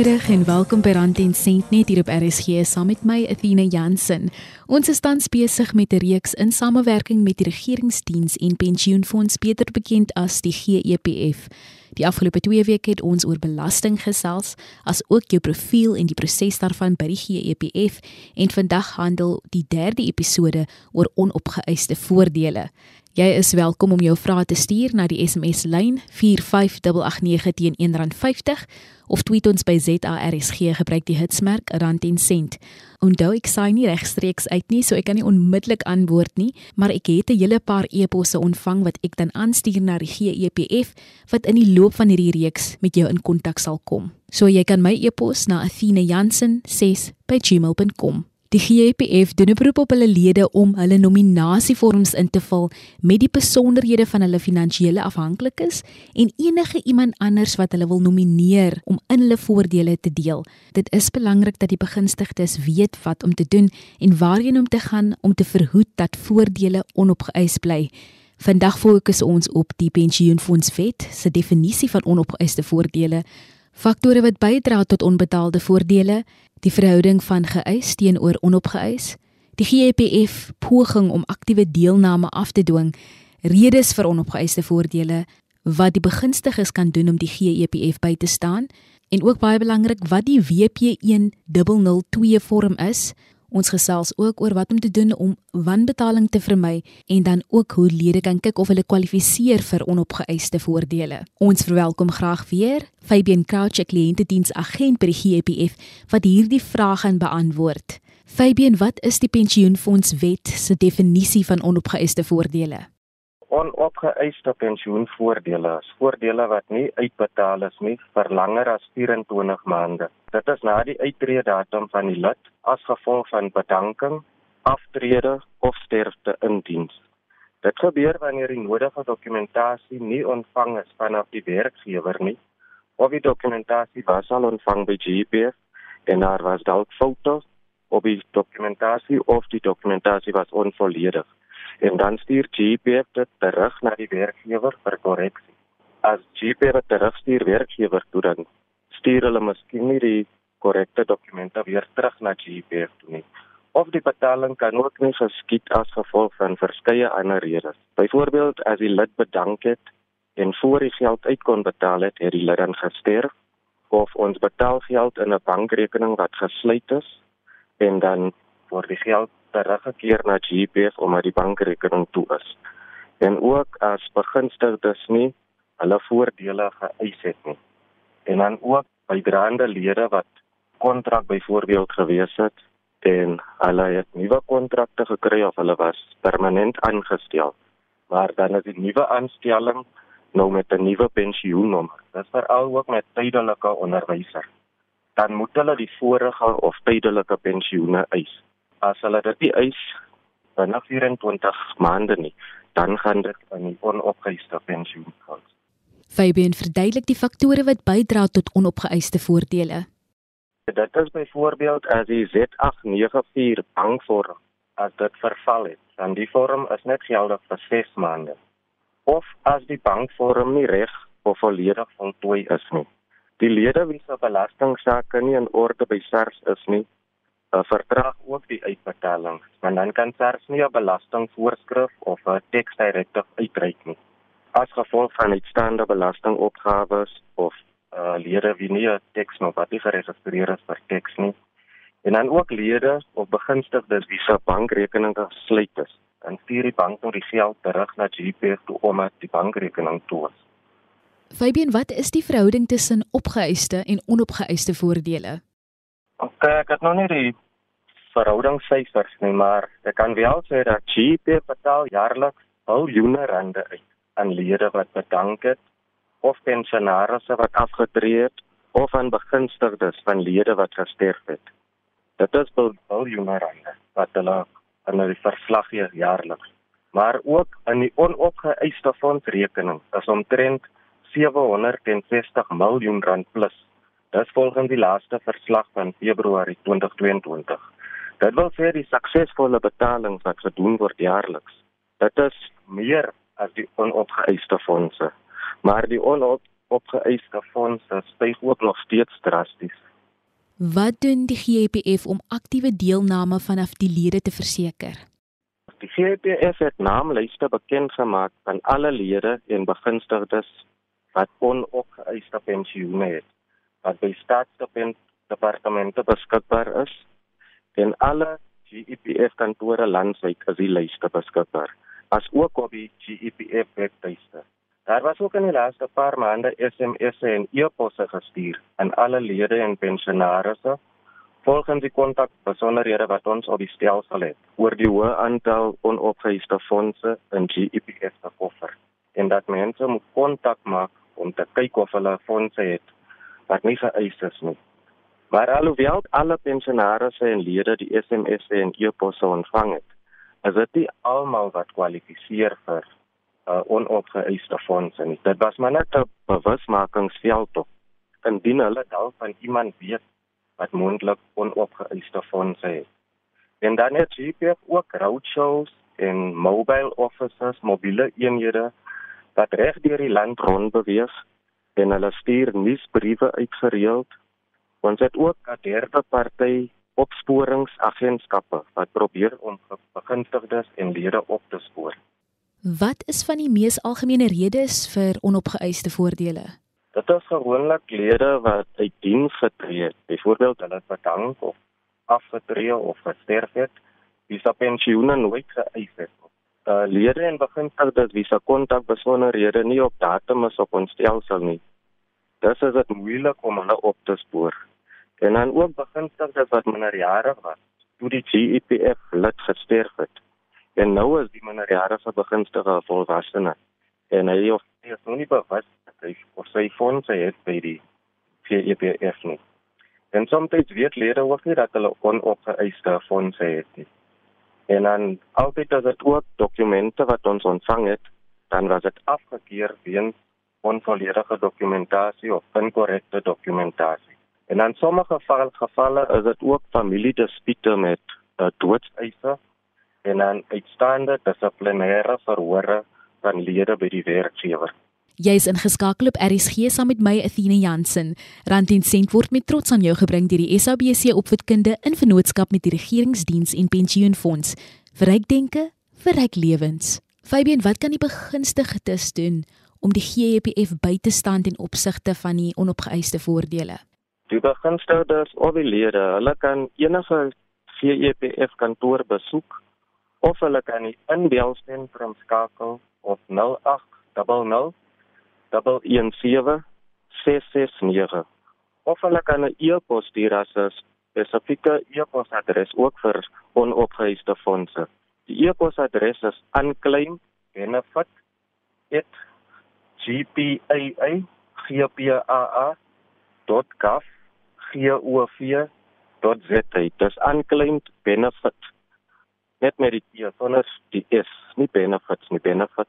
Goeiemiddag en welkom by Rand en Sent net hier op RSG saam met my Athena Jansen. Ons is tans besig met 'n reeks in samewerking met die Regeringsdiens en Pensioenfonds beter bekend as die GEPF. Die afgelope 2 weke het ons oor belasting gesels, as ook jou profiel en die proses daarvan by die GEPF en vandag handel die derde episode oor onopgeëiste voordele. Jy is welkom om jou vrae te stuur na die SMS lyn 45889 teen R1.50 of tweet ons by ZARSG gebruik die hitsmerk rand en sent. Onthou ek saai nie regstreeks uit nie, so ek kan nie onmiddellik antwoord nie, maar ek het 'n hele paar e-posse ontvang wat ek dan aanstuur na die GEPF wat in die loop van hierdie reeks met jou in kontak sal kom. So jy kan my e-pos na athenajansen6@gmail.com. Die GEPF doen 'n beroep op hulle lede om hulle nominasievorms in te vul met die besonderhede van hulle finansiële afhanklikes en enige iemand anders wat hulle wil nomineer om in hulle voordele te deel. Dit is belangrik dat die begunstigdes weet wat om te doen en waarheen om te gaan om te verhoed dat voordele onopgeëis bly. Vandag fokus ons op die pensioenfondswet se definisie van onopgeëiste voordele, faktore wat bydra tot onbetaalde voordele die verhouding van geëis teenoor onopgeëis, die GEPF poging om aktiewe deelname af te dwing, redes vir onopgeëiste voordele, wat die begunstigdes kan doen om die GEPF by te staan en ook baie belangrik wat die WP1002 vorm is. Ons gesels ook oor wat om te doen om wanbetaling te vermy en dan ook hoe lede kan kyk of hulle kwalifiseer vir onopgeëiste voordele. Ons verwelkom graag weer Fabian Crouch, kliëntediensagent by die GEPF wat hierdie vrae gaan beantwoord. Fabian, wat is die pensioenfondswet se definisie van onopgeëiste voordele? Onopgeëiste pensioenvoordele is voordele wat nie uitbetaal is nie vir langer as 24 maande. Dit is na die uittreedatum van die lid as gevolg van bedanking, aftrede of sterfte in diens. Dit gebeur wanneer die nodige dokumentasie nie ontvang is vanaf die werkgewer nie of die dokumentasie was al ontvang by GPF en daar was dalk foto's op die dokumentasie of die dokumentasie was onvolledig en dan stuur GPF dit terug na die werkgewer vir korreksie. As GPF dit terugstuur werkgewer toe dan stuur hulle miskien nie die korrekte dokumente weer terug na GPF toe nie. Of die betaling kan ook nie geskied as gevolg van verskeie ander redes. Byvoorbeeld as die lid bedank het en voor die geld uit kon betaal het, het die lid dan gesterf of ons betaal geld in 'n bankrekening wat gesluit is en dan word die geld teruggekeer na GPF omdat die bankrekening toe is. En ook as begunstigdes nie hulle voordele geëis het nie. En dan ook bydraende lede wat kontrak byvoorbeeld gewees het en hulle het nuwe kontrakte gekry of hulle was permanent aangestel. Maar dan is die nuwe aanstelling nou met 'n nuwe pensioennommer. Dit veral ook met tydelike onderwysers. Dan moet hulle die vorige of tydelike pensioene eis as hulle dit nie eis binne 24 maande nie, dan gaan dit in die onopgeëiste pensioen val. Fabian verduidelik die faktore wat bydra tot onopgeëiste voordele. Dit is byvoorbeeld as die Z894 bankvorm as dit verval het, dan die vorm is net geldig vir 6 maande. Of as die bankvorm nie reg of volledig voltooi is nie. Die lede wie se belastingsaake nie in orde by SARS is nie, uh, vertraag ook die uitbetaling, want dan kan SARS nie 'n belastingvoorskrif of 'n teks direktief uitreik nie. As gevolg van uitstaande belastingopgawes of uh, lede wie nie 'n teks nog wat nie geregistreer is vir teks nie. En dan ook lede of begunstigdes wie se bankrekening gesluit is. Dan stuur die bank nou die geld terug na GPF toe omdat die bankrekening toe is. Fabian, wat is die verhouding tussen opgeëiste en onopgeëiste voordele? Ok, ek het nog nie die verhoudingssyfers nie, maar ek kan wel sê dat GP betaal jaarliks miljoene rande uit aan lede wat bedank het of pensionaarsse wat afgetree het of aan begunstigdes van lede wat gesterf het. Dit is miljoene rande wat hulle in die verslag gee jaarliks. Maar ook in die onopgeëiste fondsrekening is omtrent 760 miljoen rand plus Dis volgens die laaste verslag van Februarie 2022. Dit wil sê die suksesvolle betalings wat gedoen word jaarliks. Dit is meer as die onopgeëiste fondse. Maar die onop onopgeëiste fondse styg ook nog steeds drasties. Wat doen die GEPF om aktiewe deelname vanaf die lede te verseker? Die GEPF het naamlyste bekend gemaak van alle lede en begunstigdes wat onopgeëiste pensioene het wat by staatsdepartemente beskikbaar is en alle GEPF kantore landwyd is die lyste beskikbaar as ook op die GEPF webtuiste. Daar was ook in die laaste paar maande SMS'e en e-posse gestuur aan alle lede en pensionaarsse volgens die kontakbesonderhede wat ons op die stelsel het oor die hoë aantal onopgeëiste fondse in GEPF se koffer en dat mense moet kontak maak om te kyk of hulle fondse het wat nie geëis is nie. Maar alhoewel alle pensionaarsse en lede die SMS'e en e-posse ontvang het, is dit nie almal wat kwalifiseer vir uh, onopgeëiste fondse nie. Dit was maar net 'n bewusmakingsveld tog. Indien hulle dalk van iemand weet wat moontlik onopgeëiste fondse het. En dan het GPF ook roadshows en mobile offices, mobiele eenhede wat reg deur die land rond beweeg en hulle stuur nuusbriewe uitgereeld. Ons het ook 'n derde party opsporingsagentskappe wat probeer om begunstigdes en lede op te spoor. Wat is van die mees algemene redes vir onopgeëiste voordele? Dit is gewoonlik lede wat uit diens getree het, byvoorbeeld hulle het bedank of afgetree of gesterf het, wie se pensioene nooit geëis het. Uh, lede en begunstigdes wie se kontak besonderhede nie op datum is op ons stelsel nie. Dis is dit moeilik om hulle op te spoor. En dan ook begunstigdes wat minderjarig was toe die GEPF lid gesterf het. En nou is die minderjarige begunstigde volwassene en hy of hy is nog nie bewus dat hy of sy fondse het by die GEPF nie. En soms weet lede ook nie dat hulle onopgeëiste fondse het nie. En dan altyd as dit ook dokumente wat ons ontvang het, dan was dit afgekeur weens onvolledige dokumentasie of inkorrekte dokumentasie. En in sommige gevalle gevalle is dit ook familiedispute met uh, doodseise en dan uitstaande dissiplinêre verhore van lede by die werkgewer. Jy is ingeskakel op RSG saam met my Athena Jansen. Rand en sent word met trots aan jou gebring deur die SABC opvoedkunde in vennootskap met die Regeringsdiens en Pensioenfonds. Verryk denke, verryk lewens. Fabian, wat kan die begunstigdes doen om die GEPF by te staan ten opsigte van die onopgeëiste voordele? Die begunstigdes of die lede, hulle kan enige GEPF kantoor besoek of hulle kan die inbelsentrum skakel op 0800 117 669 of hulle kan 'n e-pos stuur as 'n spesifieke e-posadres ook vir onopgeëiste fondse. Die e-posadres is unclaimed@gpaa.gov.za. Dis unclaimed benefit net met die T sonder die S, nie benefits nie, benefit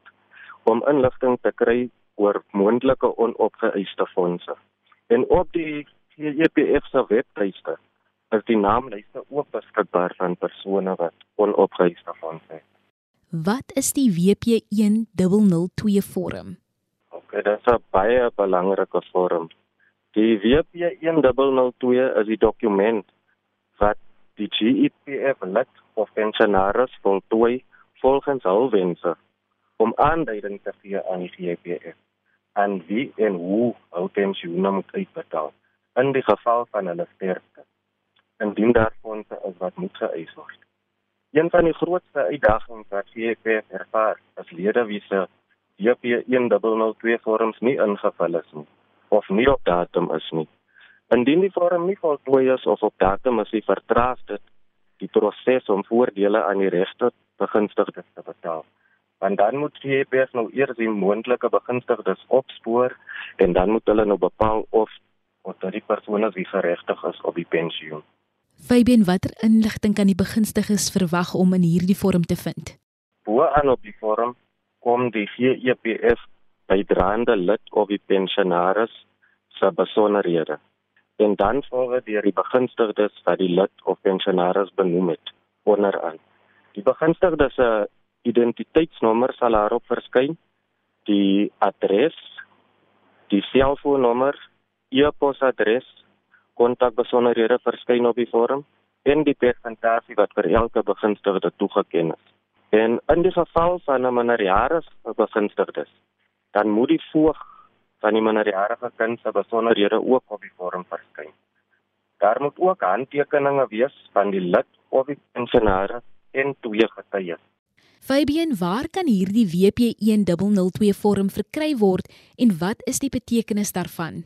om inligting te kry oor moontlike onopgeëiste fondse. En op die EPF se webtuiste is die naamlyste ook beskikbaar van persone wat onopgeëiste fondse het. Wat is die WP1002 vorm? OK, dit is 'n baie belangrike vorm. Die WP1002 is die dokument wat die GEPF lid of pensionaris voltooi volgens hul wense om aanduiding te gee aan die GEPF en wie en hoe hul pensioene moet uitbetaal in die geval van hulle sterfte. Indien daar fondse is wat moet geëis word. Een van die grootste uitdagings wat GEPF ervaar, is lede wie se WP1002 vorms nie ingevul is nie of nie op datum is nie. Indien die vorm nie voltooi is of op datum is, vertraag dit die proses om voordele aan die regte begunstigdes te betaal. Want dan moet die EPF nou eers die moontlike begunstigdes opspoor en dan moet hulle nou bepaal of of dat die persoon as wie geregtig is op die pensioen. Fabian, watter inligting kan die begunstigdes verwag om in hierdie vorm te vind? Bo aan op die vorm kom die GEPF bydraende lid of die pensionaris se besonderhede en dan volg deur die begunstigdes wat die lid of pensionaris benoem het onderaan. Die begunstigdes se identiteitsnommer sal daarop verskyn, die adres, Die selfoonnommer, e-posadres, kontakbesonderhede verskyn op die vorm en die persentasie wat vir elke begunstigde toegeken is. En in die geval van 'n minderjarige begunstigde, dan moet die voog van die minderjarige kind se besonderhede ook op die vorm verskyn. Daar moet ook handtekeninge wees van die lid of die pensionaris en twee getuies. Fabian, waar kan hierdie WP1002 vorm verkry word en wat is die betekenis daarvan?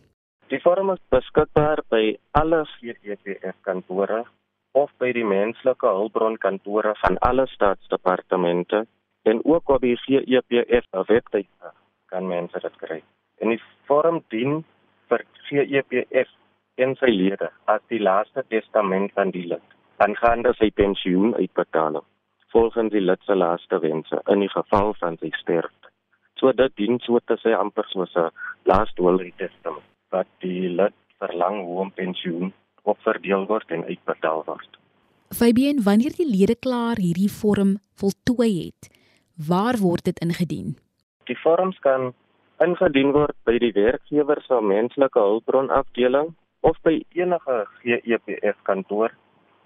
Die vorm is beskikbaar by alle GEPF kantore of by die menslike hulpbron kantore van alle staatsdepartemente en ook op die GEPF webwerf kan mense dit kry. En die vorm dien vir GEPF en sy lede as die laaste testament van die lid aangaande sy pensioen uitbetaling volgens die lid se laaste wense in die geval van sy sterfte. So dit dien so te sê amper soos 'n last will testament wat die lid verlang hoe om pensioen opverdeel word en uitbetaal word. Fabien, wanneer die lede klaar hierdie vorm voltooi het, waar word dit ingedien? Die vorms kan ingedien word by die werkgewer se menslike hulpbron afdeling of by enige GEPF kantoor.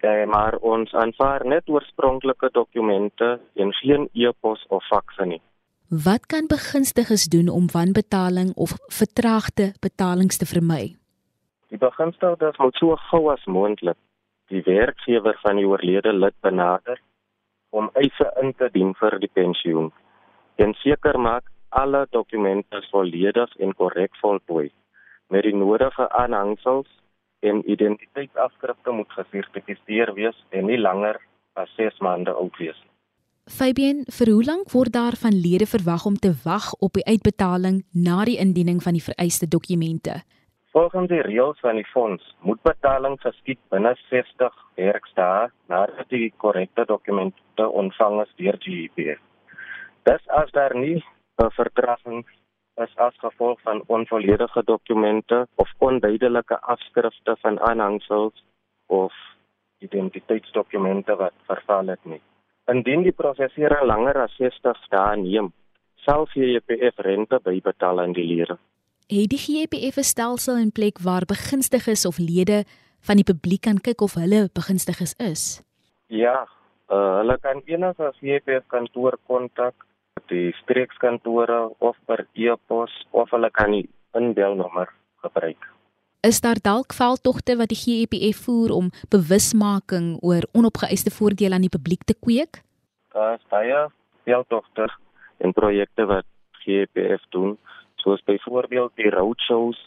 Ja, maar ons aanvaar net oorspronklike dokumente en geen e-pos of fakse nie. Wat kan begunstigdes doen om wanbetaling of vertraagde betalings te vermy? Die begunstigdes moet so gou as moontlik die werkgewer van die oorlede lid benader om eise in te dien vir die pensioen en seker maak alle dokumente volledig en korrek voltooi met die nodige aanhangsels en identiteitsafskrifte moet gesertifiseer wees en nie langer as 6 maande oud wees nie. Fabien, vir hoe lank word daar van lede verwag om te wag op die uitbetaling na die indiening van die vereiste dokumente? Volgens die reëls van die fonds moet betaling geskied binne 60 werkdae nadat die korrekte dokumente ontvang is deur GEPF. Dis as daar nie 'n vertraging is as gevolg van onvolledige dokumente of onduidelike afskrifte van aanhangsels of identiteitsdokumente wat verval het nie. Indien die prosesering langer as 60 dae neem, sal GEPF rente bybetaal aan die lede. Het die GEPF 'n stelsel in plek waar begunstigdes of lede van die publiek kan kyk of hulle begunstigdes is? Ja, uh, hulle kan enige GEPF kantoor kontak, die streekskantore of per e-pos of hulle kan die inbelnommer gebruik. Is daar dalk veldtogte wat die GEPF voer om bewusmaking oor onopgeëiste voordele aan die publiek te kweek? Daar is baie veldtogte en projekte wat GEPF doen, soos byvoorbeeld die roadshows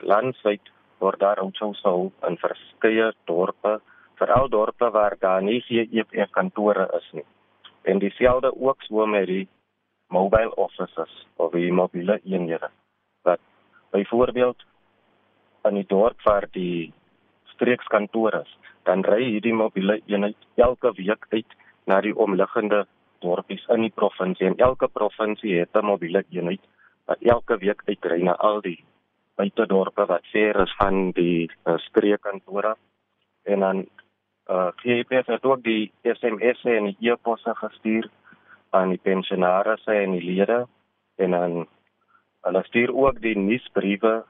landwyd word daar roadshows gehou in verskeie dorpe, veral dorpe waar daar nie GEPF kantore is nie. En dieselfde ook so met die mobile offices of die mobiele eenhede wat byvoorbeeld in die dorp waar die streekskantoor is, dan ry hierdie mobiele eenheid elke week uit na die omliggende dorpies in die provinsie en elke provinsie het 'n mobiele eenheid wat elke week uitry na al die buitedorpe wat ver is van die uh, streekkantore en dan uh, eh, GPF het ook die SMS en die e-posse gestuur aan die pensionaars en die lede. En dan hulle stuur ook die nuusbriewe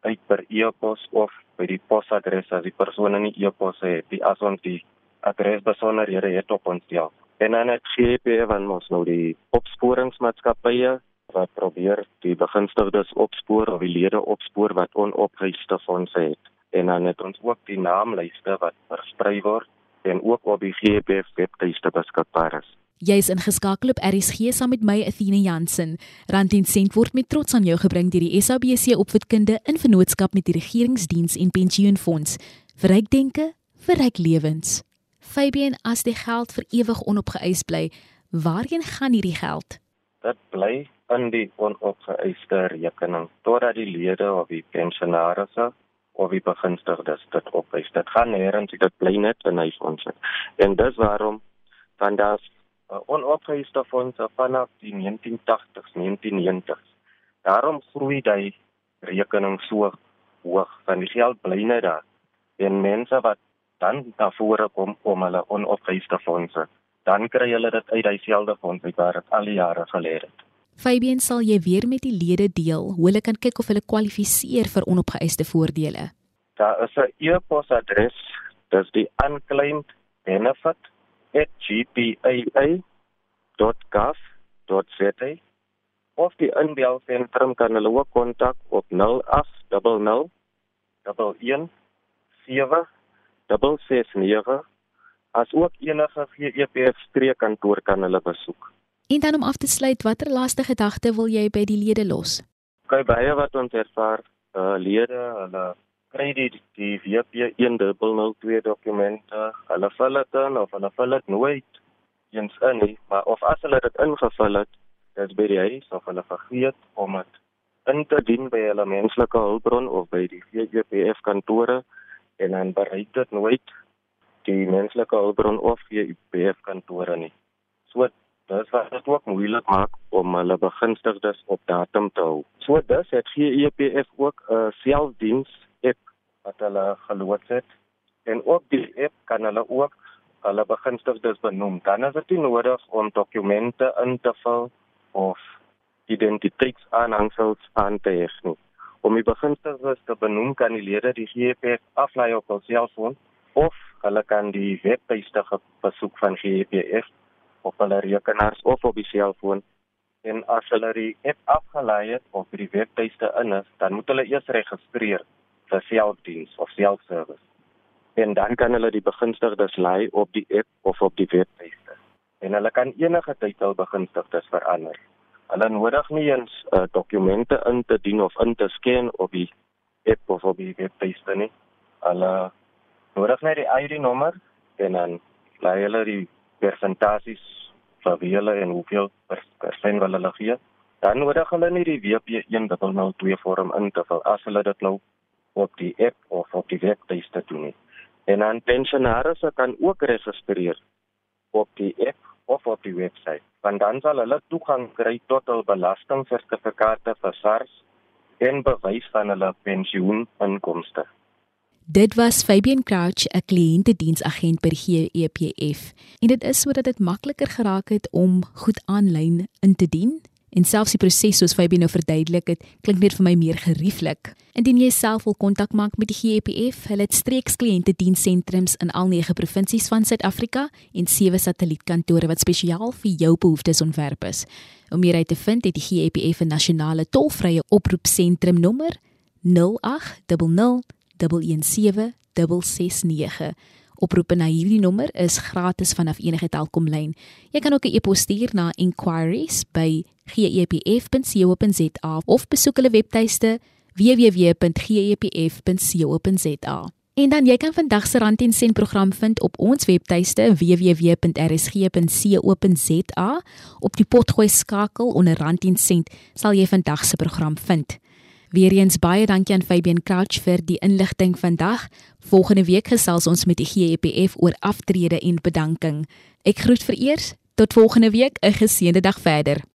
uit per e-pos of by die posadres as die persoon in die e-pos het. Die as ons die adres besonderhede het op ons ja en dan het GP van ons nou die opsporingsmaatskappye wat probeer die begunstigdes opspoor of die lede opspoor wat onopgeëiste fondse het en dan het ons ook die naamlyste wat versprei word en ook op die GP webtuiste beskikbaar is Jy is ingeskakel op RSG saam met my Athena Jansen. Rand en sent word met trots aan jou gebring deur die SABC Opvoedkunde in vennootskap met die Regeringsdiens en Pensioenfonds. Verryk denke, verryk lewens. Fabian, as die geld vir ewig onopgeëis bly, waarheen gaan hierdie geld? Dit bly in die onopgeëiste rekening totdat die lede of die pensionaars of die begunstigdes dit opeis. Dit gaan nêrens, dit bly net in hy fondse. En dis waarom van daardie uh, onopgeëiste fondse vanaf die 1980s, 1990s. Daarom groei die rekening so hoog van die geld bly net daar. En mense wat dan daarvoor kom om hulle onopgeëiste fondse, dan kry hulle dit uit dieselfde fonds uit waar dit al die jare gelê het. Fabian, sal jy weer met die lede deel hoe hulle kan kyk of hulle kwalifiseer vir onopgeëiste voordele? Daar is 'n e-posadres, dis die unclaimed benefit@gpaa.gov.za of die inbelsentrum kan hulle ook kontak op 0800 11 769 as ook enige GEPF streekkantoor kan hulle besoek. En dan om af te sluit, watter laaste gedagte wil jy by die lede los? Kyk baie wat ons ervaar, uh, lede, hulle kry die die WP 1002 dokumente, hulle vul dit in of hulle vul dit nooit eens in nie, maar of as hulle dit ingevul het, dis by die huis of hulle vergeet om dit in te dien by hulle menslike hulpbron of by die GEPF kantore en dan bereik dit nooit die menslike hulpbron of GEPF kantore nie. So dis wat dit ook moeilik maak om hulle begunstigdes op datum te hou. So dis het GEPF ook 'n uh, selfdiens app wat hulle geloods het en ook die app kan hulle ook hulle begunstigdes benoem. Dan is dit nie nodig om dokumente in te vul of identiteitsaanhangsels aan te hê nie. Om die begunstigdes te benoem kan die lede die GEPF aflaai op hul selfoon of hulle kan die webtuiste besoek van GEPF op hulle rekenaars of op die selfoon en as hulle die app afgelaai het of die webtuiste in is, dan moet hulle eers registreer vir selfdiens of selfservice. En dan kan hulle die begunstigdes laai op die app of op die webtuiste. En hulle kan enige tyd hul begunstigdes verander. Hulle nodig nie eens uh, dokumente in te dien of in te scan op die app of op die webtuiste nie. Hulle nodig net die ID-nommer en dan laai hulle die persentasies vir wie hulle en hoeveel persent wil hulle gee. Dan nodig hulle nie die WP1002 vorm in te vul as hulle dit nou op die app of op die webtuiste doen nie. En dan pensionaars kan ook registreer op die app of op die webwerf. Want dan sal hulle toegang kry tot hul belastingsertifikate vir SARS en bewys van hulle pensioeninkomste. Dit was Fabian Crouch, 'n kliëntediensagent by GEPF. En dit is sodat dit makliker geraak het om goed aanlyn in te dien. En selfs die proses soos Fabian nou verduidelik het, klink net vir my meer gerieflik. Indien jy self wil kontak maak met die GEPF, hulle het streeks kliëntedienssentrums in al 9 provinsies van Suid-Afrika en 7 satellietkantore wat spesiaal vir jou behoeftes ontwerp is. Om meer uit te vind, het die GEPF 'n nasionale tolvrye oproepsentrum nommer 0800 11769. Oproepe na hierdie nommer is gratis vanaf enige Telkom lyn. Jy kan ook 'n e-pos stuur na inquiries@gepf.co.za of besoek hulle webtuiste www.gepf.co.za. En dan jy kan vandag se Rand en Sent program vind op ons webtuiste www.rsg.co.za. Op die potgooi skakel onder Rand en Sent sal jy vandag se program vind. Weereens baie dankie aan Fabian Crouch vir die inligting vandag. Volgende week gesels ons met die GEPF oor aftrede en bedanking. Ek groet vir eers tot volgende week, 'n geseënde dag verder.